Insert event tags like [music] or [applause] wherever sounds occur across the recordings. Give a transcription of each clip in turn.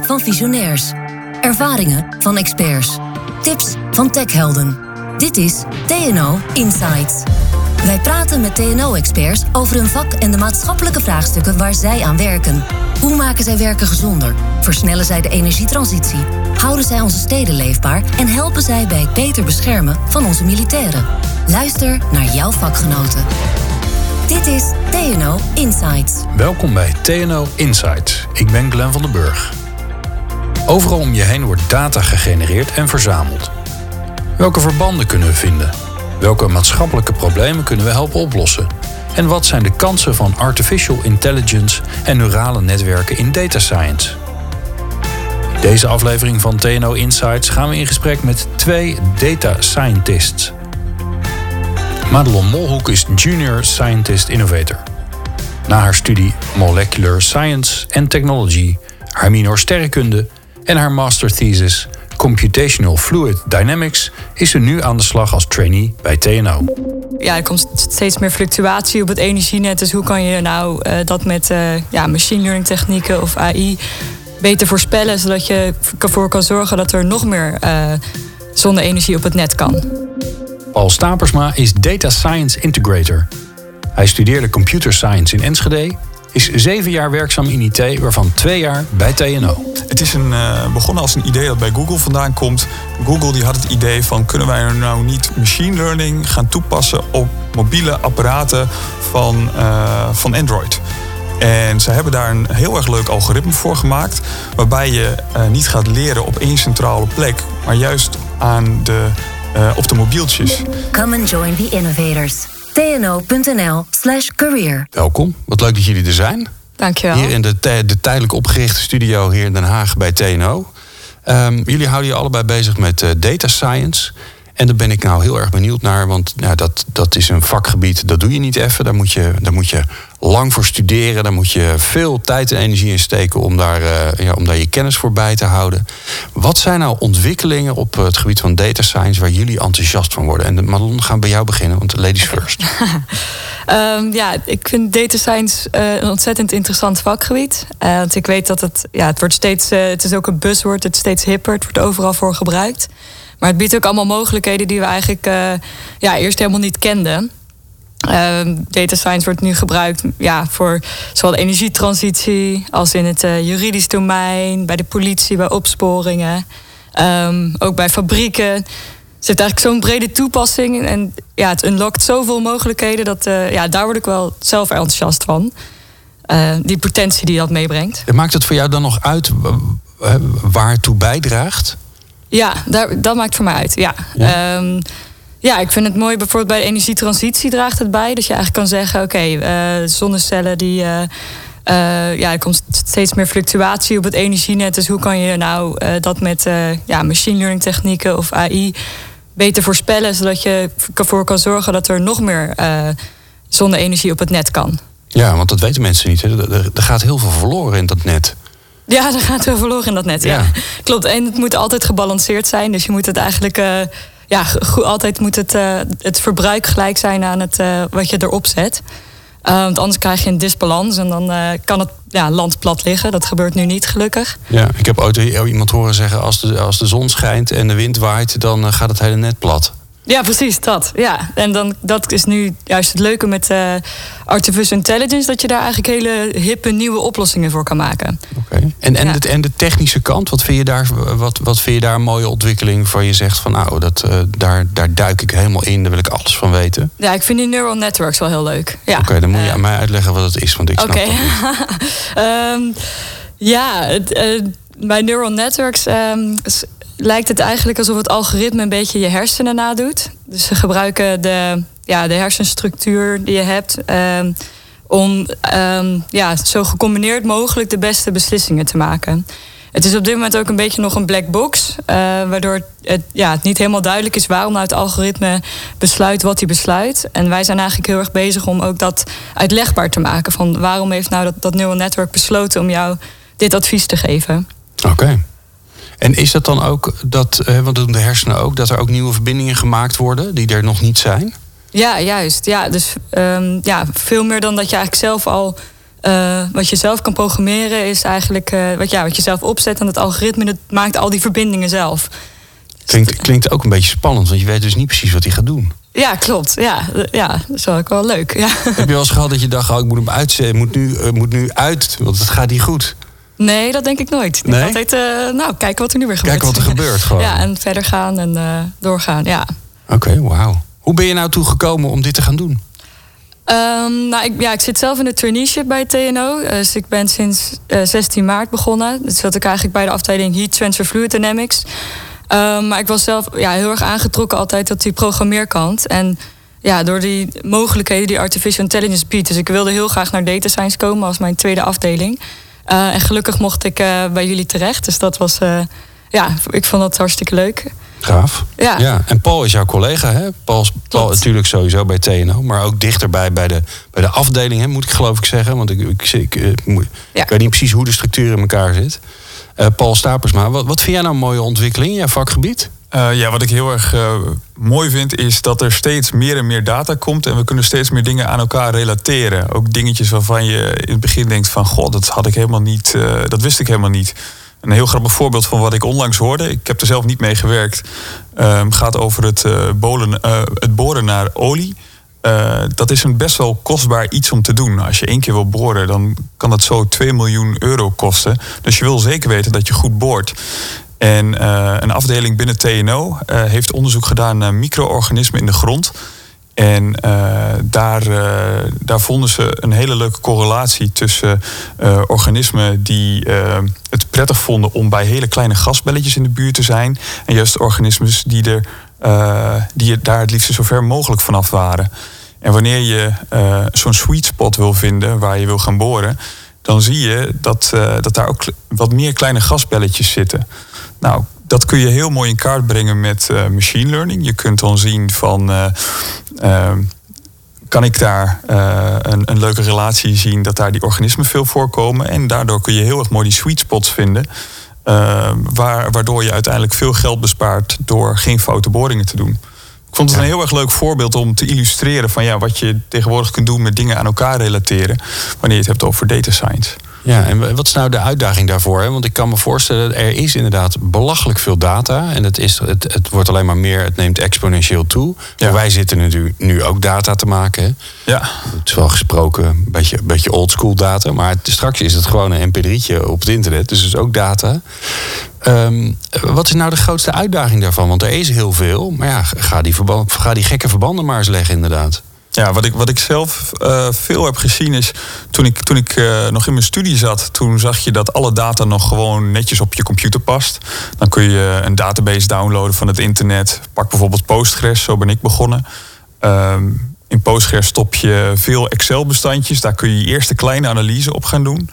van visionairs. Ervaringen van experts. Tips van techhelden. Dit is TNO Insights. Wij praten met TNO-experts over hun vak en de maatschappelijke vraagstukken waar zij aan werken. Hoe maken zij werken gezonder? Versnellen zij de energietransitie? Houden zij onze steden leefbaar? En helpen zij bij het beter beschermen van onze militairen? Luister naar jouw vakgenoten. Dit is TNO Insights. Welkom bij TNO Insights. Ik ben Glenn van den Burg. Overal om je heen wordt data gegenereerd en verzameld. Welke verbanden kunnen we vinden? Welke maatschappelijke problemen kunnen we helpen oplossen? En wat zijn de kansen van artificial intelligence en neurale netwerken in data science? In deze aflevering van TNO Insights gaan we in gesprek met twee data scientists. Madelon Molhoek is Junior Scientist Innovator. Na haar studie Molecular Science and Technology, haar minor sterrenkunde en haar master thesis Computational Fluid Dynamics is ze nu aan de slag als trainee bij TNO. Ja, er komt steeds meer fluctuatie op het energienet. Dus hoe kan je nou uh, dat met uh, ja, machine learning technieken of AI beter voorspellen, zodat je ervoor kan zorgen dat er nog meer uh, zonne-energie op het net kan? Paul Stapersma is Data Science Integrator. Hij studeerde Computer Science in Enschede is zeven jaar werkzaam in IT, waarvan twee jaar bij TNO. Het is een, uh, begonnen als een idee dat bij Google vandaan komt. Google die had het idee van kunnen wij nou niet machine learning gaan toepassen op mobiele apparaten van, uh, van Android. En ze hebben daar een heel erg leuk algoritme voor gemaakt. Waarbij je uh, niet gaat leren op één centrale plek, maar juist aan de, op de mobieltjes. Come and join the innovators tno.nl slash career. Welkom, wat leuk dat jullie er zijn. Dankjewel. Hier in de, de tijdelijk opgerichte studio hier in Den Haag bij TNO. Um, ehm, jullie houden je allebei bezig met uh, data science. En daar ben ik nou heel erg benieuwd naar, want nou, dat, dat is een vakgebied, dat doe je niet even. Daar moet je, daar moet je lang voor studeren, daar moet je veel tijd en energie in steken om daar, uh, ja, om daar je kennis voor bij te houden. Wat zijn nou ontwikkelingen op het gebied van data science waar jullie enthousiast van worden? En Madelon, gaan bij jou beginnen, want ladies [laughs] first. Um, ja, ik vind data science uh, een ontzettend interessant vakgebied. Uh, want ik weet dat het, ja, het wordt steeds, het is ook een buzzword, het is steeds hipper, het wordt overal voor gebruikt. Maar het biedt ook allemaal mogelijkheden die we eigenlijk ja, eerst helemaal niet kenden. Uh, data science wordt nu gebruikt ja, voor zowel energietransitie als in het juridisch domein, bij de politie, bij opsporingen, um, ook bij fabrieken. Het heeft eigenlijk zo'n brede toepassing en ja, het unlockt zoveel mogelijkheden dat uh, ja, daar word ik wel zelf enthousiast van. die potentie die dat meebrengt. Maakt het voor jou dan nog uit waartoe bijdraagt? Ja, daar, dat maakt voor mij uit. Ja. Ja. Um, ja, ik vind het mooi. Bijvoorbeeld bij de energietransitie draagt het bij. Dat je eigenlijk kan zeggen: oké, okay, uh, zonnecellen die. Uh, uh, ja, er komt steeds meer fluctuatie op het energienet. Dus hoe kan je nou dat met ja, machine learning technieken of AI beter voorspellen, zodat je ervoor kan zorgen dat er nog meer zonne-energie op het net kan? Ja, want dat weten mensen niet. Hè? Er, er gaat heel veel verloren in dat net. Ja, er gaat veel verloren in dat net. Ja. [laughs] Klopt. En het moet altijd gebalanceerd zijn. Dus je moet het eigenlijk. Ja, altijd moet het, uh, het verbruik gelijk zijn aan het, uh, wat je erop zet. Want anders krijg je een disbalans en dan kan het ja, land plat liggen. Dat gebeurt nu niet, gelukkig. Ja, ik heb ooit iemand horen zeggen: als de, als de zon schijnt en de wind waait, dan gaat het hele net plat. Ja, precies, dat. Ja. En dan, dat is nu juist het leuke met uh, artificial intelligence... dat je daar eigenlijk hele hippe nieuwe oplossingen voor kan maken. Oké. En, en, de, en de technische kant, wat vind, je daar, wat, wat vind je daar een mooie ontwikkeling... waar je zegt van nou, dat, uh, daar, daar duik ik helemaal in, daar wil ik alles van weten? Ja, ik vind die neural networks wel heel leuk. Ja. Oké, dan moet je uh, aan mij uitleggen wat het is, want ik snap okay. dat niet. um, [laughs] ja, het, bij neural networks... Um, lijkt het eigenlijk alsof het algoritme een beetje je hersenen nadoet. Dus ze gebruiken de, ja, de hersenstructuur die je hebt um, om um, ja, zo gecombineerd mogelijk de beste beslissingen te maken. Het is op dit moment ook een beetje nog een black box, uh, waardoor het, ja, het niet helemaal duidelijk is waarom nou het algoritme besluit wat hij besluit. En wij zijn eigenlijk heel erg bezig om ook dat uitlegbaar te maken. Van waarom heeft nou dat, dat neural network besloten om jou dit advies te geven? Oké. En is dat dan ook dat, want dat doen de hersenen ook, dat er ook nieuwe verbindingen gemaakt worden die er nog niet zijn? Ja, juist. Ja, dus um, ja, veel meer dan dat je eigenlijk zelf al wat je zelf kan programmeren is eigenlijk wat, ja, wat je zelf opzet en het algoritme het maakt al die verbindingen zelf. Klinkt, klinkt ook een beetje spannend, want je weet dus niet precies wat hij gaat doen. Ja, klopt. Ja, ja dat is ook wel leuk. Ja. Heb je wel eens gehad dat je dacht, oh, ik moet hem uitzetten, moet nu, uh, moet nu uit, want het gaat niet goed? Nee, dat denk ik nooit. Ik nee? altijd, uh, nou, kijken wat er nu weer gebeurt. Kijken wat er gebeurt gewoon. [laughs] Ja, en verder gaan en uh, doorgaan, ja. Oké, okay, wauw. Hoe ben je nou toegekomen om dit te gaan doen? Um, nou, ik, ja, ik zit zelf in de traineeship bij TNO. Dus ik ben sinds 16 maart begonnen. Dus zat ik eigenlijk bij de afdeling Heat Transfer Fluid Dynamics. Um, maar ik was zelf ja, heel erg aangetrokken altijd tot die programmeerkant. En ja, door die mogelijkheden die artificial intelligence biedt. Dus ik wilde heel graag naar data science komen als mijn tweede afdeling. Uh, en gelukkig mocht ik uh, bij jullie terecht. Dus dat was, uh, ja, ik vond dat hartstikke leuk. Gaaf. Ja. ja. En Paul is jouw collega, hè? Paul is Paul, natuurlijk sowieso bij TNO, maar ook dichterbij bij de, bij de afdeling, hè, moet ik geloof ik zeggen. Want ik, ik, ik, ik, ik weet niet precies hoe de structuur in elkaar zit. Paul Stapersma, wat, wat vind jij nou een mooie ontwikkeling in jouw vakgebied? Uh, ja, wat ik heel erg uh, mooi vind is dat er steeds meer en meer data komt en we kunnen steeds meer dingen aan elkaar relateren. Ook dingetjes waarvan je in het begin denkt van, god, dat had ik helemaal niet, uh, dat wist ik helemaal niet. Een heel grappig voorbeeld van wat ik onlangs hoorde, ik heb er zelf niet mee gewerkt, ehm, gaat over het, bolen, het boren naar olie. Dat is een best wel kostbaar iets om te doen. Als je één keer wil boren, dan kan dat zo 2 miljoen euro kosten. Dus je wil zeker weten dat je goed boort. En uh, een afdeling binnen TNO uh, heeft onderzoek gedaan naar micro-organismen in de grond. En daar, daar vonden ze een hele leuke correlatie tussen organismen die het prettig vonden om bij hele kleine gasbelletjes in de buurt te zijn. En juist organismen die, er, die daar het liefst zo ver mogelijk vanaf waren. En wanneer je zo'n sweet spot wil vinden waar je wil gaan boren, dan zie je dat, dat daar ook wat meer kleine gasbelletjes zitten. Nou, dat kun je heel mooi in kaart brengen met uh, machine learning. Je kunt dan zien van. kan ik daar een, een, leuke relatie zien dat daar die organismen veel voorkomen. En daardoor kun je heel erg mooi die sweet spots vinden. waar, waardoor je uiteindelijk veel geld bespaart door geen foute boringen te doen. Ik vond het een heel erg leuk voorbeeld om te illustreren van ja, wat je tegenwoordig kunt doen met dingen aan elkaar relateren. Wanneer je het hebt over data science. Ja, en wat is nou de uitdaging daarvoor? Want ik kan me voorstellen, er is inderdaad belachelijk veel data. En het, is, het, het wordt alleen maar meer, het neemt exponentieel toe. Wij zitten nu, nu ook data te maken. Ja. Het is wel gesproken, een beetje, beetje oldschool data. Maar straks is het gewoon een mp3'tje op het internet. Dus het is ook data. Um, wat is nou de grootste uitdaging daarvan? Want er is heel veel. Maar ja, ga die, verband, ga die gekke verbanden maar eens leggen inderdaad. Ja, wat ik, wat ik zelf uh, veel heb gezien is... toen ik, toen ik uh, nog in mijn studie zat... toen zag je dat alle data nog gewoon netjes op je computer past. Dan kun je een database downloaden van het internet. Pak bijvoorbeeld Postgres, zo ben ik begonnen. Um, in Postgres stop je veel Excel-bestandjes. Daar kun je je eerste kleine analyse op gaan doen...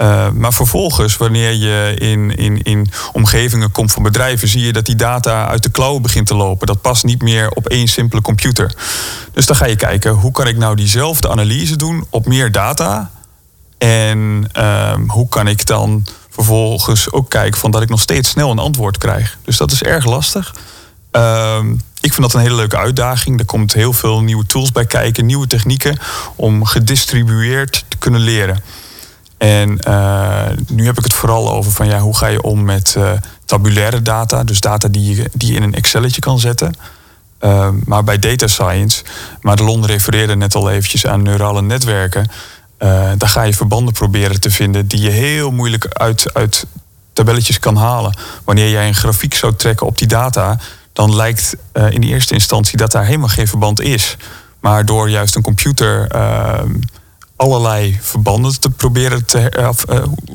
Uh, maar vervolgens, wanneer je in, in, in omgevingen komt van bedrijven, zie je dat die data uit de klauwen begint te lopen. Dat past niet meer op één simpele computer. Dus dan ga je kijken, hoe kan ik nou diezelfde analyse doen op meer data? En uh, hoe kan ik dan vervolgens ook kijken van dat ik nog steeds snel een antwoord krijg. Dus dat is erg lastig. Uh, ik vind dat een hele leuke uitdaging. Er komt heel veel nieuwe tools bij kijken, nieuwe technieken om gedistribueerd te kunnen leren. En uh, nu heb ik het vooral over van ja, hoe ga je om met uh, tabulaire data, dus data die je, die in een Excelletje kan zetten. Uh, maar bij data science, Madelon refereerde net al eventjes aan neurale netwerken. daar ga je verbanden proberen te vinden die je heel moeilijk uit, uit tabelletjes kan halen. Wanneer jij een grafiek zou trekken op die data, dan lijkt in eerste instantie dat daar helemaal geen verband is. Maar door juist een computer ehm, allerlei verbanden te proberen te. Uh,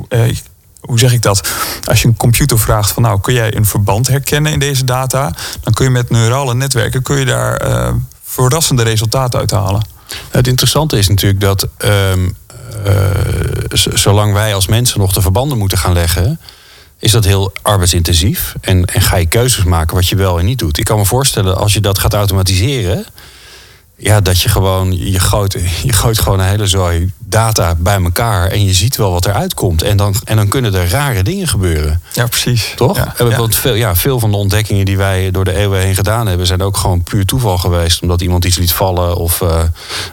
uh, hoe zeg ik dat? Als je een computer vraagt van nou kun jij een verband herkennen in deze data, dan kun je met neurale netwerken kun je daar verrassende resultaten uithalen. Het interessante is natuurlijk dat ehm, zolang wij als mensen nog de verbanden moeten gaan leggen, is dat heel arbeidsintensief. En, en ga je keuzes maken wat je wel en niet doet. Ik kan me voorstellen, als je dat gaat automatiseren, ja, dat je gewoon, je gooit, je gooit gewoon een hele zooi data bij elkaar en je ziet wel wat eruit komt. En dan, en dan kunnen er rare dingen gebeuren. Ja, precies. Toch? Ja, En ja. Want veel, ja, veel van de ontdekkingen die wij door de eeuwen heen gedaan hebben, zijn ook gewoon puur toeval geweest. Omdat iemand iets liet vallen of, eh,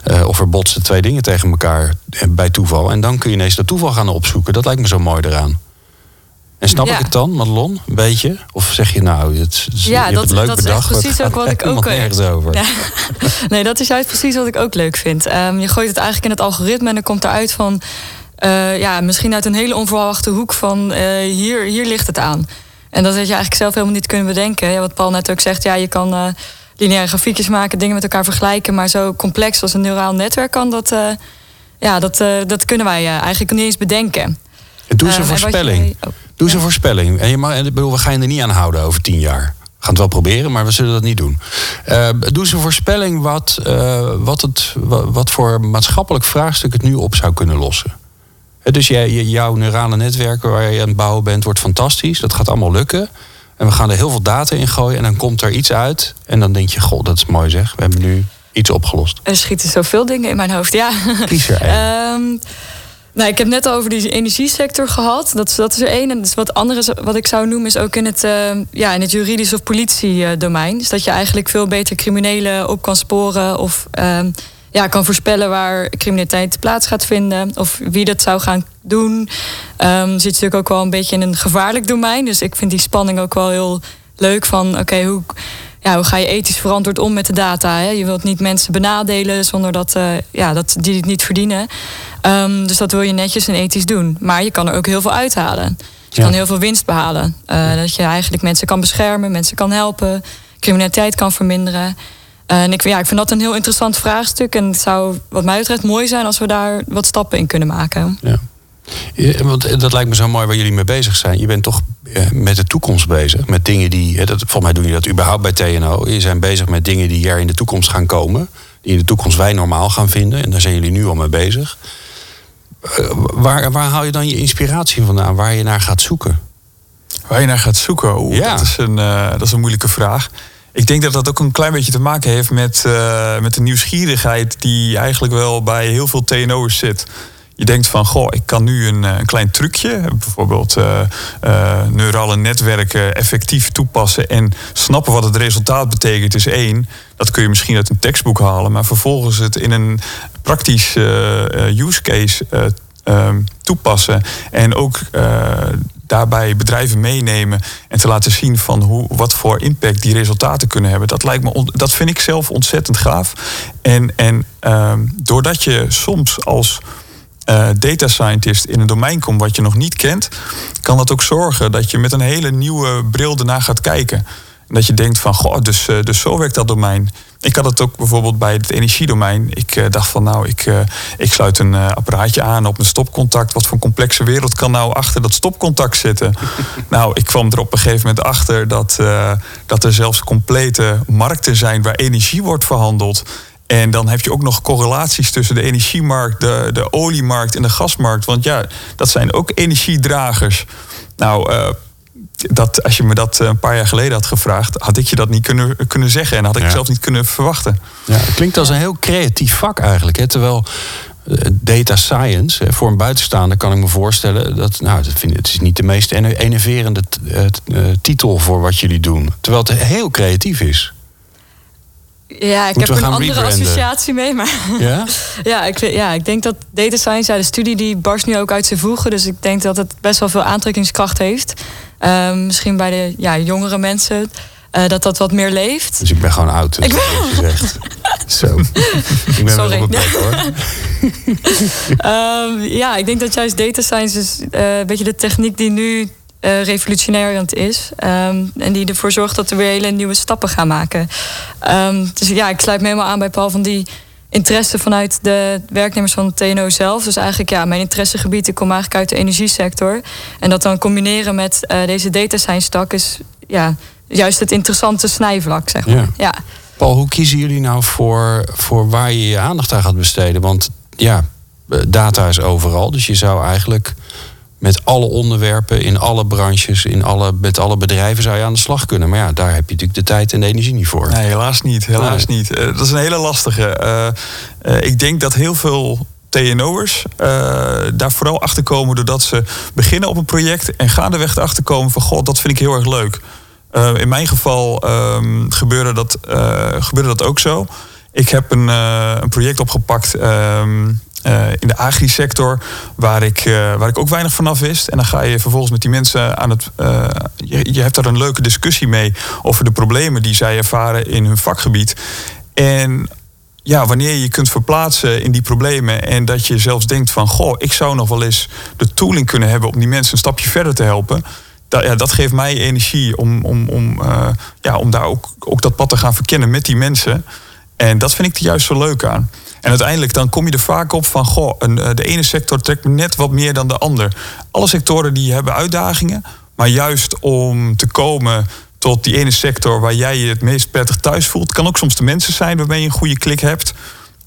eh, of er botsen twee dingen tegen elkaar eh, bij toeval. En dan kun je ineens dat toeval gaan opzoeken. Dat lijkt me zo mooi eraan. En snap Ja. ik het dan, Madelon, een beetje? Of zeg je nou, het, het- je Ja, dat, het leuk dat is bedacht, het precies ook wat ik ook nergens over. Ja. [laughs] Nee, dat is juist precies wat ik ook leuk vind. Ehm, je gooit het eigenlijk in het algoritme en dan komt eruit van... eh, ja, misschien uit een hele onverwachte hoek van eh, hier, hier ligt het aan. En dat had je eigenlijk zelf helemaal niet kunnen bedenken. Ja, wat Paul net ook zegt, ja, je kan eh, lineaire grafiekjes maken... dingen met elkaar vergelijken, maar zo complex als een neuraal netwerk kan... dat, ja, dat, dat kunnen wij eigenlijk niet eens bedenken. En doe eens een Ehm, voorspelling. oh, Doe eens een voorspelling. En je mag, en ik bedoel, we gaan je er niet aan houden over tien jaar. We gaan het wel proberen, maar we zullen dat niet doen. Eh, doe eens een voorspelling wat, eh, wat, het, wa- wat voor maatschappelijk vraagstuk het nu op zou kunnen lossen. Dus jij, jouw neurale netwerken waar je aan het bouwen bent, wordt fantastisch. Dat gaat allemaal lukken. En we gaan er heel veel data in gooien. En dan komt er iets uit. En dan denk je, goh, dat is mooi zeg. We hebben nu iets opgelost. Er schieten zoveel dingen in mijn hoofd, ja. Kies er één. [laughs] Ehm, nou, ik heb net al over die energiesector gehad. Dat, is- dat is er één. En dus wat andere wat ik zou noemen is ook in het, ehm, ja, in het juridisch of politiedomein. Dus dat je eigenlijk veel beter criminelen op kan sporen of ehm, ja, kan voorspellen waar criminaliteit plaats gaat vinden of wie dat zou gaan doen. Ehm zit natuurlijk ook wel een beetje in een gevaarlijk domein. Dus ik vind die spanning ook wel heel leuk van oké, hoe, ja, hoe ga je ethisch verantwoord om met de data? Hè? Je wilt niet mensen benadelen zonder dat, eh, ja, dat die het niet verdienen. Ehm, dus dat wil je netjes en ethisch doen. Maar je kan er ook heel veel uithalen. Dus je Ja. kan heel veel winst behalen. Eh, Dat je eigenlijk mensen kan beschermen, mensen kan helpen, criminaliteit kan verminderen. Eh, en ik, ja, ik vind dat een heel interessant vraagstuk. En het zou wat mij betreft mooi zijn als we daar wat stappen in kunnen maken. Ja. Ja, want dat lijkt me zo mooi waar jullie mee bezig zijn. Je bent toch eh, met de toekomst bezig. Met dingen die. Dat, volgens mij doen jullie dat überhaupt bij TNO. Je zijn bezig met dingen die er in de toekomst gaan komen. Die in de toekomst wij normaal gaan vinden. En daar zijn jullie nu al mee bezig. Eh, waar, waar haal je dan je inspiratie vandaan? Waar je naar gaat zoeken? Waar je naar gaat zoeken, Oeh, Ja. dat, is een, eh, dat is een moeilijke vraag. Ik denk dat dat ook een klein beetje te maken heeft met, eh, met de nieuwsgierigheid die eigenlijk wel bij heel veel TNO'ers zit. Je denkt van, goh, ik kan nu een, eh, een klein trucje, bijvoorbeeld eh, eh, neurale netwerken effectief toepassen en snappen wat het resultaat betekent is één. Dat kun je misschien uit een tekstboek halen, maar vervolgens het in een praktisch eh, eh, use case eh, ehm, toepassen. En ook eh, daarbij bedrijven meenemen en te laten zien van hoe, wat voor impact die resultaten kunnen hebben. Dat, lijkt me dat vind ik zelf ontzettend gaaf. En, en ehm, doordat je soms als eh, data scientist in een domein komt wat je nog niet kent, kan dat ook zorgen dat je met een hele nieuwe bril ernaar gaat kijken. En dat je denkt van, goh, dus, eh, dus zo werkt dat domein. Ik had het ook bijvoorbeeld bij het energiedomein. Ik eh, dacht van, nou, ik, ik sluit een apparaatje aan op mijn stopcontact. Wat voor een complexe wereld kan nou achter dat stopcontact zitten? [laughs] nou, ik kwam er op een gegeven moment achter dat, dat er zelfs complete markten zijn waar energie wordt verhandeld. En dan heb je ook nog correlaties tussen de energiemarkt, de, de oliemarkt en de gasmarkt. Want ja, dat zijn ook energiedragers. Nou, eh, dat, als je me dat een paar jaar geleden had gevraagd, had ik je dat niet kunnen, kunnen zeggen. En had ik Ja. zelf niet kunnen verwachten. Ja, het klinkt als een heel creatief vak eigenlijk. Hè? Terwijl eh, data science, voor een buitenstaander kan ik me voorstellen... dat nou, dat vind, het is niet de meest ene- enerverende eh, titel voor wat jullie doen. Terwijl het heel creatief is. Ja, ik Moeten heb er een andere rebranden? associatie mee. Maar Ja? [laughs] ja, ik, ja, ik denk dat data science, ja, de studie die barst nu ook uit zijn voegen. Dus ik denk dat het best wel veel aantrekkingskracht heeft. Ehm, misschien bij de ja, jongere mensen, eh, dat dat wat meer leeft. Dus ik ben gewoon oud. Ik Ik gezegd. [laughs] Zo. Ik ben Sorry. wel op mijn plek hoor. [laughs] Ehm, ja, ik denk dat juist data science is eh, een beetje de techniek die nu eh revolutionairend is. Ehm, en die ervoor zorgt dat we weer hele nieuwe stappen gaan maken. Ehm, dus ja, ik sluit me helemaal aan bij Paul van die interesse vanuit de werknemers van TNO zelf. Dus eigenlijk, ja, mijn interessegebied, ik kom eigenlijk uit de energiesector. En dat dan combineren met eh, deze data science tak is ja, juist het interessante snijvlak, zeg maar. Ja. ja. Paul, hoe kiezen jullie nou voor, voor waar je je aandacht aan gaat besteden? Want ja, eh, data is overal. Dus je zou eigenlijk met alle onderwerpen, in alle branches, in alle, met alle bedrijven zou je aan de slag kunnen. Maar ja, daar heb je natuurlijk de tijd en de energie niet voor. Nee, helaas niet. Helaas niet. Uh, dat is een hele lastige. Uh, ik denk dat heel veel TNO'ers daar vooral achter komen doordat ze beginnen op een project en gaandeweg erachter komen van god, dat vind ik heel erg leuk. in mijn geval um, gebeurde, dat, gebeurde dat ook zo. Ik heb een, een project opgepakt. Um, uh, in de agri-sector, waar, ik, uh, waar ik ook weinig vanaf wist. En dan ga je vervolgens met die mensen aan het. Uh, je, je hebt daar een leuke discussie mee over de problemen die zij ervaren in hun vakgebied. En ja, wanneer je je kunt verplaatsen in die problemen en dat je zelfs denkt van, goh, ik zou nog wel eens de tooling kunnen hebben om die mensen een stapje verder te helpen. Dat, ja, dat geeft mij energie om, om, om, ja, om daar ook, ook dat pad te gaan verkennen met die mensen. En dat vind ik er juist zo leuk aan. En uiteindelijk dan kom je er vaak op van, goh, een, eh, de ene sector trekt me net wat meer dan de ander. Alle sectoren die hebben uitdagingen, maar juist om te komen tot die ene sector waar jij je het meest prettig thuis voelt, kan ook soms de mensen zijn waarmee je een goede klik hebt.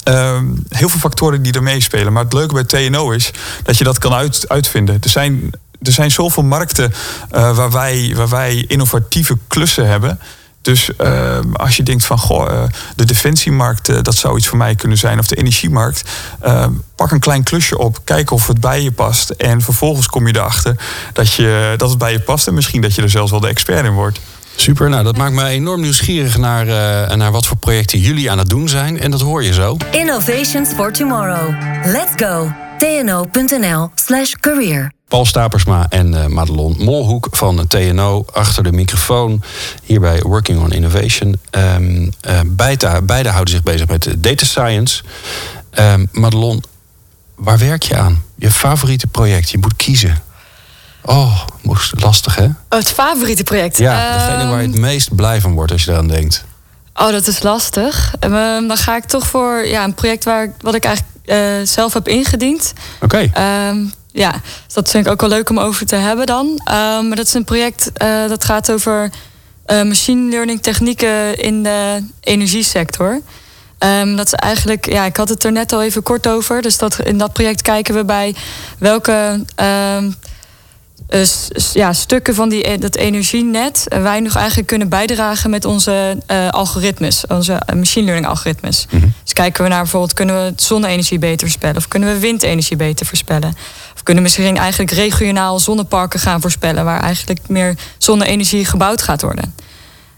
Uh, heel veel factoren die er meespelen. Maar het leuke bij TNO is dat je dat kan uit, uitvinden. Er zijn, er zijn zoveel markten uh, waar, wij, waar wij innovatieve klussen hebben. Dus uh, als je denkt van goh, uh, de defensiemarkt, uh, dat zou iets voor mij kunnen zijn, of de energiemarkt, ehm, pak een klein klusje op, kijk of het bij je past. En vervolgens kom je erachter dat, je, dat het bij je past en misschien dat je er zelfs wel de expert in wordt. Super, nou dat maakt me enorm nieuwsgierig naar, naar wat voor projecten jullie aan het doen zijn. En dat hoor je zo. Innovations for Tomorrow. Let's go. tno.nl slash career. Paul Stapersma en uh, Madelon Molhoek van TNO achter de microfoon. Hier bij Working on Innovation. Um, uh, beide, beide, houden zich bezig met data science. Um, Madelon, waar werk je aan? Je favoriete project, je moet kiezen. Oh, lastig hè? Oh, het favoriete project? Ja, degene waar je het ehm, meest blij van wordt als je eraan denkt. Oh, dat is lastig. dan ga ik toch voor ja, een project waar, wat ik eigenlijk zelf heb ingediend. Oké. Okay. Um, ja, dus dat vind ik ook wel leuk om over te hebben dan. Um, maar dat is een project uh, dat gaat over uh, machine learning technieken in de energiesector. Um, dat is eigenlijk, ja, ik had het er net al even kort over. Dus dat, in dat project kijken we bij welke um, uh, ja, stukken van die, e-, dat energienet wij nog eigenlijk kunnen bijdragen met onze uh, algoritmes, onze machine learning algoritmes. Mm -hmm. Dus kijken we naar bijvoorbeeld, kunnen we zonne-energie beter voorspellen of kunnen we windenergie beter voorspellen? kunnen misschien eigenlijk regionaal zonneparken gaan voorspellen, waar eigenlijk meer zonne-energie gebouwd gaat worden.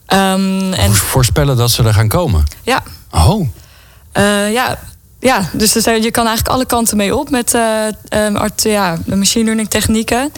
Um, en voorspellen dat ze er gaan komen? Ja. Oh. Ja, ja, dus je kan eigenlijk alle kanten mee op met uh, um, art, ja, de machine learning technieken.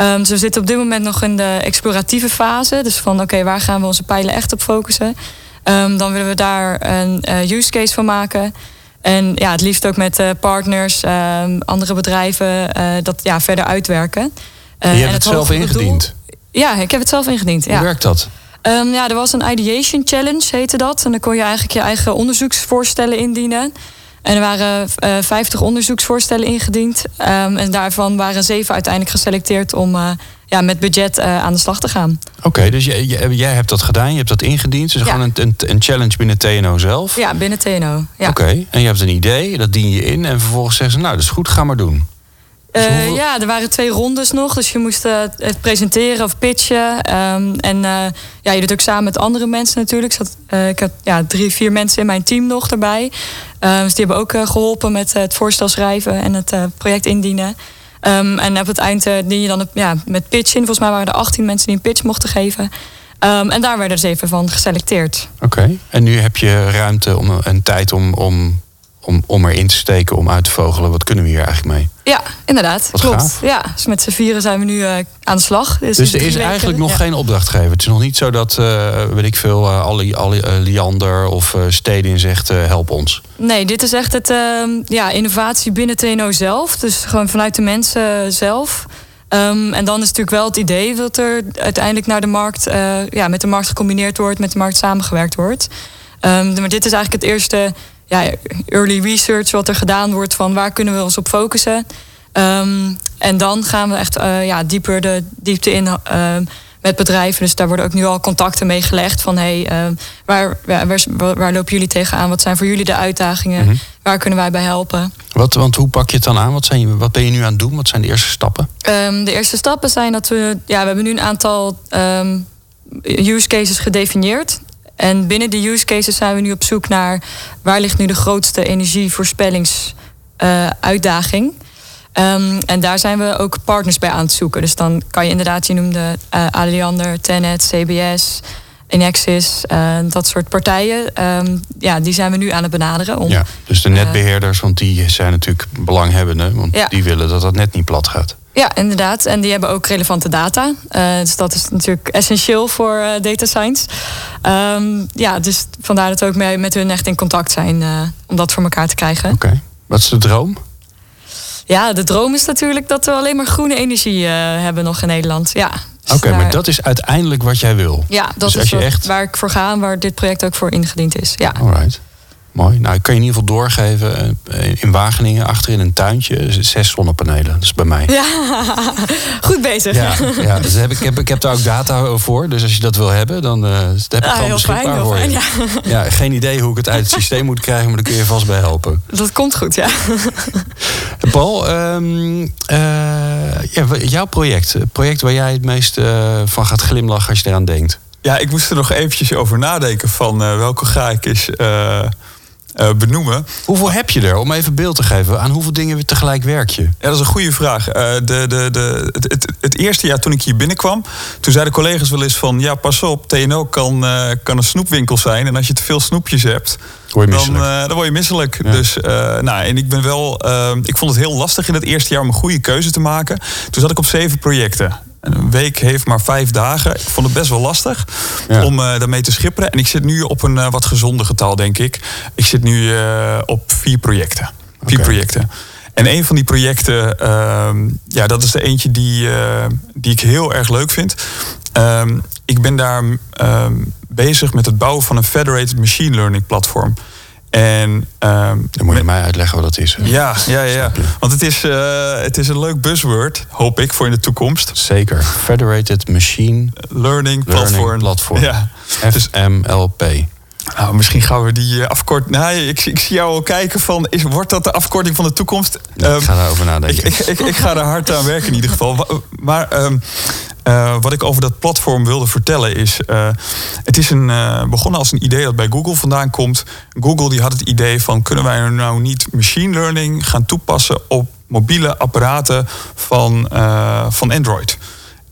Um, dus we zitten op dit moment nog in de exploratieve fase. Dus van oké, okay, waar gaan we onze pijlen echt op focussen? Um, dan willen we daar een uh, use case van maken. En ja, het liefst ook met uh, partners, uh, andere bedrijven, uh, dat ja, verder uitwerken. je hebt het, het zelf ingediend? Doel, ja, ik heb het zelf ingediend. Hoe werkt dat? Um, ja, er was een ideation challenge, heette dat. En dan kon je eigenlijk je eigen onderzoeksvoorstellen indienen. En er waren uh, 50 onderzoeksvoorstellen ingediend. Um, en daarvan waren zeven uiteindelijk geselecteerd om uh, ja, met budget uh, aan de slag te gaan. Oké, okay, dus jij, jij, hebt dat gedaan, je hebt dat ingediend. Dus ja. gewoon een, een, een, challenge binnen TNO zelf? Ja, binnen TNO. Ja. Oké, en je hebt een idee, dat dien je in. En vervolgens zeggen ze, nou, dat is goed, ga maar doen. Uh, ja, er waren twee rondes nog. Dus je moest uh, het presenteren of pitchen. Um, en uh, ja, je doet ook samen met andere mensen natuurlijk. Zat, ik had ja, drie, vier mensen in mijn team nog erbij. Um, dus die hebben ook geholpen met het voorstel schrijven en het project indienen. Um, en op het eind dien je dan ja, met pitchen. Volgens mij waren er 18 mensen die een pitch mochten geven. en daar werden ze even van geselecteerd. Oké, en nu heb je ruimte om een tijd om, om om, om erin te steken, om uit te vogelen. Wat kunnen we hier eigenlijk mee? Ja, inderdaad. Wat klopt. Gaaf. Ja, dus met z'n vieren zijn we nu uh, aan de slag. Dus, dus er is eigenlijk nog geen opdrachtgever. Het is nog niet zo dat, uh, weet ik veel, uh, Ali, Ali, Liander of Stedin zegt, help ons. Nee, dit is echt het ehm, ja, innovatie binnen TNO zelf. Dus gewoon vanuit de mensen zelf. Um, en dan is natuurlijk wel het idee dat er uiteindelijk naar de markt, ja, met de markt gecombineerd wordt, met de markt samengewerkt wordt. Um, maar dit is eigenlijk het eerste ja, early research wat er gedaan wordt van waar kunnen we ons op focussen. Um, en dan gaan we echt uh, ja, dieper de diepte in uh, met bedrijven. Dus daar worden ook nu al contacten mee gelegd. Van hey, uh, waar, waar, waar, lopen jullie tegenaan? Wat zijn voor jullie de uitdagingen? Mhm. Waar kunnen wij bij helpen? Wat, want hoe pak je het dan aan? Wat, zijn, wat ben je nu aan het doen? Wat zijn de eerste stappen? Um, de eerste stappen zijn dat we... Ja, we hebben nu een aantal um, use cases gedefinieerd. En binnen de use cases zijn we nu op zoek naar... waar ligt nu de grootste energievoorspellingsuitdaging... Uh, Um, en daar zijn we ook partners bij aan het zoeken. Dus dan kan je inderdaad, je noemde uh, Aliander, Tenet, CBS, Inexis, uh, dat soort partijen. Um, ja, die zijn we nu aan het benaderen. Om, ja, dus de netbeheerders, want die zijn natuurlijk belanghebbende. Want ja. die willen dat dat net niet plat gaat. Ja, inderdaad. En die hebben ook relevante data. Uh, dus dat is natuurlijk essentieel voor uh, data science. Um, ja, dus vandaar dat we ook mee, met hun echt in contact zijn uh, om dat voor elkaar te krijgen. Oké. Okay. Wat is de droom? Ja, de droom is natuurlijk dat we alleen maar groene energie hebben nog in Nederland. Ja. Oké, okay, maar dat is uiteindelijk wat jij wil. Ja, dat dus is echt... waar ik voor ga en waar dit project ook voor ingediend is. Ja. Alright. Mooi. Nou, ik kan je in ieder geval doorgeven. Eh, in Wageningen, achter in een tuintje, zes zonnepanelen. Dat is bij mij. Ja, [laughs] goed bezig. Ja, ja dus heb ik, heb, ik heb daar ook data voor. Dus als je dat wil hebben, dan uh, heb ik ah, gewoon beschikbaar fijn, voor je. ja. ja. geen idee hoe ik het uit het systeem moet krijgen, maar daar kun je vast bij helpen. Dat komt goed, ja. [laughs] Paul, um, uh, ja, jouw project. Het project waar jij het meest van gaat glimlachen als je eraan denkt. Ja, ik moest er nog eventjes over nadenken van welke ga ik eens uh, benoemen. Hoeveel heb je er, om even beeld te geven? Aan hoeveel dingen tegelijk werk je? Ja, dat is een goede vraag. Uh, de, de, de, het, het, eerste jaar toen ik hier binnenkwam... toen zeiden collega's wel eens van... ja, pas op, TNO kan, uh, kan een snoepwinkel zijn... en als je te veel snoepjes hebt... Word dan, dan word je misselijk. Dus, nou, en ik ben wel. ik vond het heel lastig in het eerste jaar om een goede keuze te maken. Toen zat ik op zeven projecten. Een week heeft maar vijf dagen. Ik vond het best wel lastig om uh, daarmee te schipperen. En ik zit nu op een uh, wat gezonder getal, denk ik. Ik zit nu uh, op vier projecten. Vier okay. projecten. En een van die projecten, ehm, ja, dat is de eentje die, die ik heel erg leuk vind. Um, ik ben daar um, bezig met het bouwen van een federated machine learning platform. En, um, Dan moet je mij uitleggen wat dat is. Ja, ja, ja. Want het is, uh, het is een leuk buzzword, hoop ik, voor in de toekomst. Zeker. Federated Machine Learning Platform. platform. Ja. FMLP. Nou, misschien gaan we die uh, afkorting. Nou, ik, ik, zie jou al kijken van, is, wordt dat de afkorting van de toekomst? Ja, ik ga daarover nadenken. Ik, ik, ik, ga er hard aan werken in ieder geval. Maar um, uh, wat ik over dat platform wilde vertellen is... Uh, het is een, uh, begonnen als een idee dat bij Google vandaan komt. Google die had het idee van... kunnen wij nou niet machine learning gaan toepassen... op mobiele apparaten van, van Android...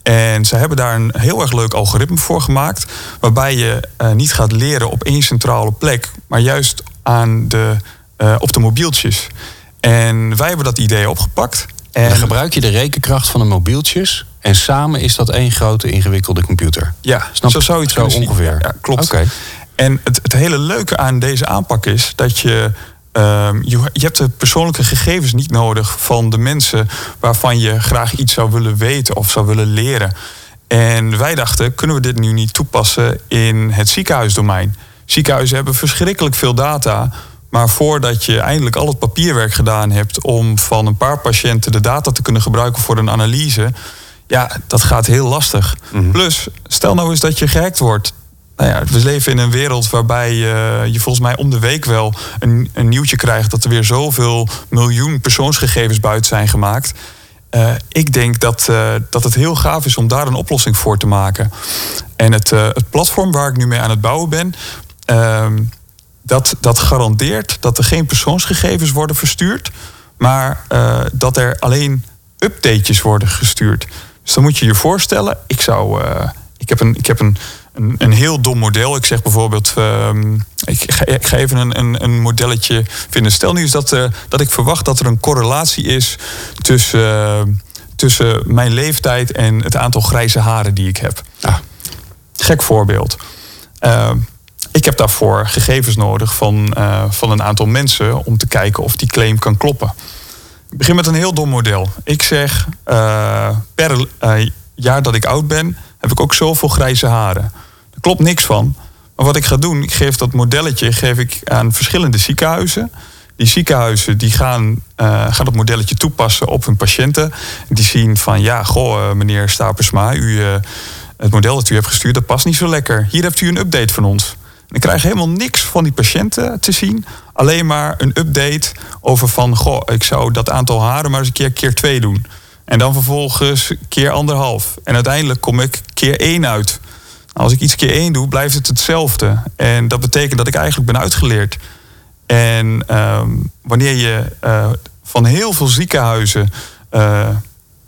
En ze hebben daar een heel erg leuk algoritme voor gemaakt. Waarbij je uh, niet gaat leren op één centrale plek, maar juist aan de, uh, op de mobieltjes. En wij hebben dat idee opgepakt. En dan gebruik je de rekenkracht van de mobieltjes. En samen is dat één grote ingewikkelde computer. Ja, Snap zo zou je het zo ongeveer. Ja, klopt. Okay. En het, het hele leuke aan deze aanpak is dat je Um, je, je, hebt de persoonlijke gegevens niet nodig van de mensen waarvan je graag iets zou willen weten of zou willen leren. En wij dachten, kunnen we dit nu niet toepassen in het ziekenhuisdomein? Ziekenhuizen hebben verschrikkelijk veel data. Maar voordat je eindelijk al het papierwerk gedaan hebt om van een paar patiënten de data te kunnen gebruiken voor een analyse, ja, dat gaat heel lastig. Mhm. Plus, stel nou eens dat je gehackt wordt nou ja, we leven in een wereld waarbij uh, je volgens mij om de week wel een, een, nieuwtje krijgt dat er weer zoveel miljoen persoonsgegevens buiten zijn gemaakt. Uh, ik denk dat, uh, dat het heel gaaf is om daar een oplossing voor te maken. En het, het platform waar ik nu mee aan het bouwen ben, ehm, dat, dat garandeert dat er geen persoonsgegevens worden verstuurd, maar dat er alleen updates worden gestuurd. Dus dan moet je je voorstellen, ik zou. ik heb een, ik heb een een, een heel dom model. Ik zeg bijvoorbeeld, uh, ik, ga, ik, ga, even een, een, een, modelletje vinden. Stel nu eens dat, uh, dat ik verwacht dat er een correlatie is tussen, uh, tussen mijn leeftijd en het aantal grijze haren die ik heb. Ah. Gek voorbeeld. Ehm, ik heb daarvoor gegevens nodig van, uh, van een aantal mensen om te kijken of die claim kan kloppen. Ik begin met een heel dom model. Ik zeg per jaar dat ik oud ben, heb ik ook zoveel grijze haren klopt niks van. Maar wat ik ga doen, ik geef dat modelletje geef ik aan verschillende ziekenhuizen. Die ziekenhuizen die gaan, uh, gaan dat modelletje toepassen op hun patiënten. Die zien van ja, goh, eh, meneer Stapersma, u, uh, het model dat u hebt gestuurd, dat past niet zo lekker. Hier hebt u een update van ons. Ik krijg helemaal niks van die patiënten te zien. Alleen maar een update over van, goh, ik zou dat aantal haren maar eens een keer keer twee doen. En dan vervolgens keer anderhalf. En uiteindelijk kom ik keer één uit. Als ik iets keer één doe, blijft het hetzelfde. En dat betekent dat ik eigenlijk ben uitgeleerd. En ehm, wanneer je uh, van heel veel ziekenhuizen uh,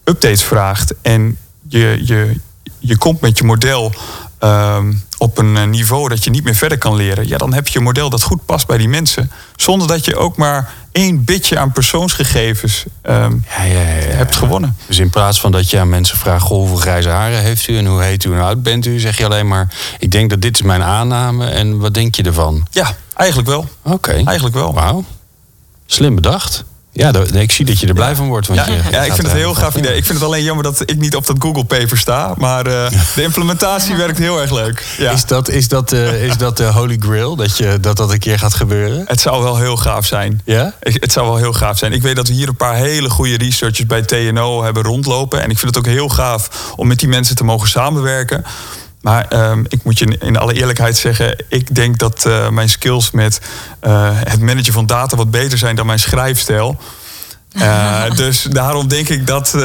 updates vraagt en je, je, je komt met je model ehm, op een eh, niveau dat je niet meer verder kan leren, ja, dan heb je een model dat goed past bij die mensen. Zonder dat je ook maar één bitje aan persoonsgegevens um, ja, ja, hebt gewonnen. Dus in plaats van dat je aan mensen vraagt: goh, hoeveel grijze haren heeft u en hoe heet u en hoe oud bent u, zeg je alleen maar: ik denk dat dit is mijn aanname en wat denk je ervan? Ja, eigenlijk wel. Oké. Eigenlijk wel. Wauw. Slim bedacht. Ja, ik zie dat je er blij van wordt. Want ja, je ja ik vind het een heel gaaf idee. Ik vind het alleen jammer dat ik niet op dat Google paper sta. Maar uh, de implementatie werkt heel erg leuk. Ja. Is, dat, is, dat, uh, is dat de holy grail, dat, je, dat dat een keer gaat gebeuren? Het zou wel heel gaaf zijn. Ja? het zou wel heel gaaf zijn. Ik weet dat we hier een paar hele goede researchers bij TNO hebben rondlopen. En ik vind het ook heel gaaf om met die mensen te mogen samenwerken. Maar um, ik moet je in alle eerlijkheid zeggen, ik denk dat uh, mijn skills met uh, het managen van data wat beter zijn dan mijn schrijfstijl. Uh, [laughs] dus daarom denk ik dat uh,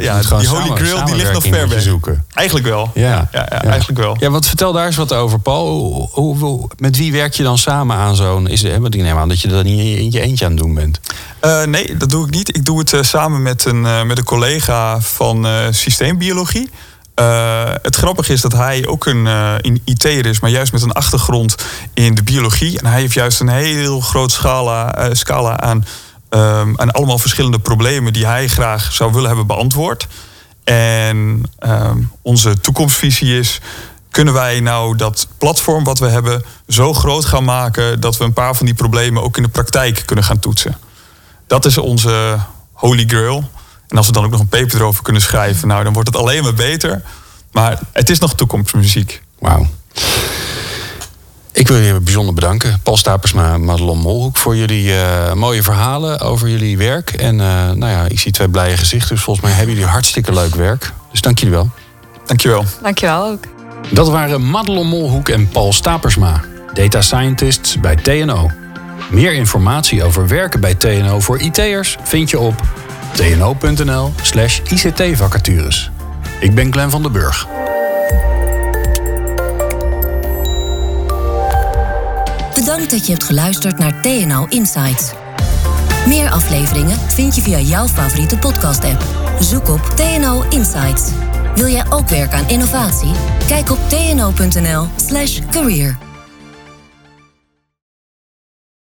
ja, die Holy Grail die ligt nog ver weg. Zoeken. Eigenlijk wel. Ja. Ja, ja, ja, eigenlijk wel. Ja, wat vertel daar eens wat over, Paul. Hoe, hoe, met wie werk je dan samen aan zo'n... Is, want ik neem aan dat je dat niet in je eentje aan het doen bent. Uh, nee, dat doe ik niet. Ik doe het samen met een, met een collega van systeembiologie. Uh, het grappige is dat hij ook een uh, IT'er is, maar juist met een achtergrond in de biologie. En hij heeft juist een heel groot scala, uh, scala aan, um, allemaal verschillende problemen die hij graag zou willen hebben beantwoord. En um, onze toekomstvisie is. Kunnen wij nou dat platform wat we hebben zo groot gaan maken dat we een paar van die problemen ook in de praktijk kunnen gaan toetsen? Dat is onze holy grail. En als we dan ook nog een paper erover kunnen schrijven, nou, dan wordt het alleen maar beter. Maar het is nog toekomstmuziek. Wauw. Ik wil je bijzonder bedanken, Paul Stapersma Madelon Molhoek, voor jullie uh, mooie verhalen over jullie werk. En uh, nou ja, ik zie twee blije gezichten, dus volgens mij hebben jullie hartstikke leuk werk. Dus dank jullie wel. Dankjewel. Dankjewel ook. Dat waren Madelon Molhoek en Paul Stapersma, data scientists bij TNO. Meer informatie over werken bij TNO voor IT'ers vind je op tno.nl slash ICT-vacatures. Ik ben Glenn van den Burg. Bedankt dat je hebt geluisterd naar TNO Insights. Meer afleveringen vind je via jouw favoriete podcast-app. Zoek op TNO Insights. Wil jij ook werken aan innovatie? Kijk op tno.nl/career.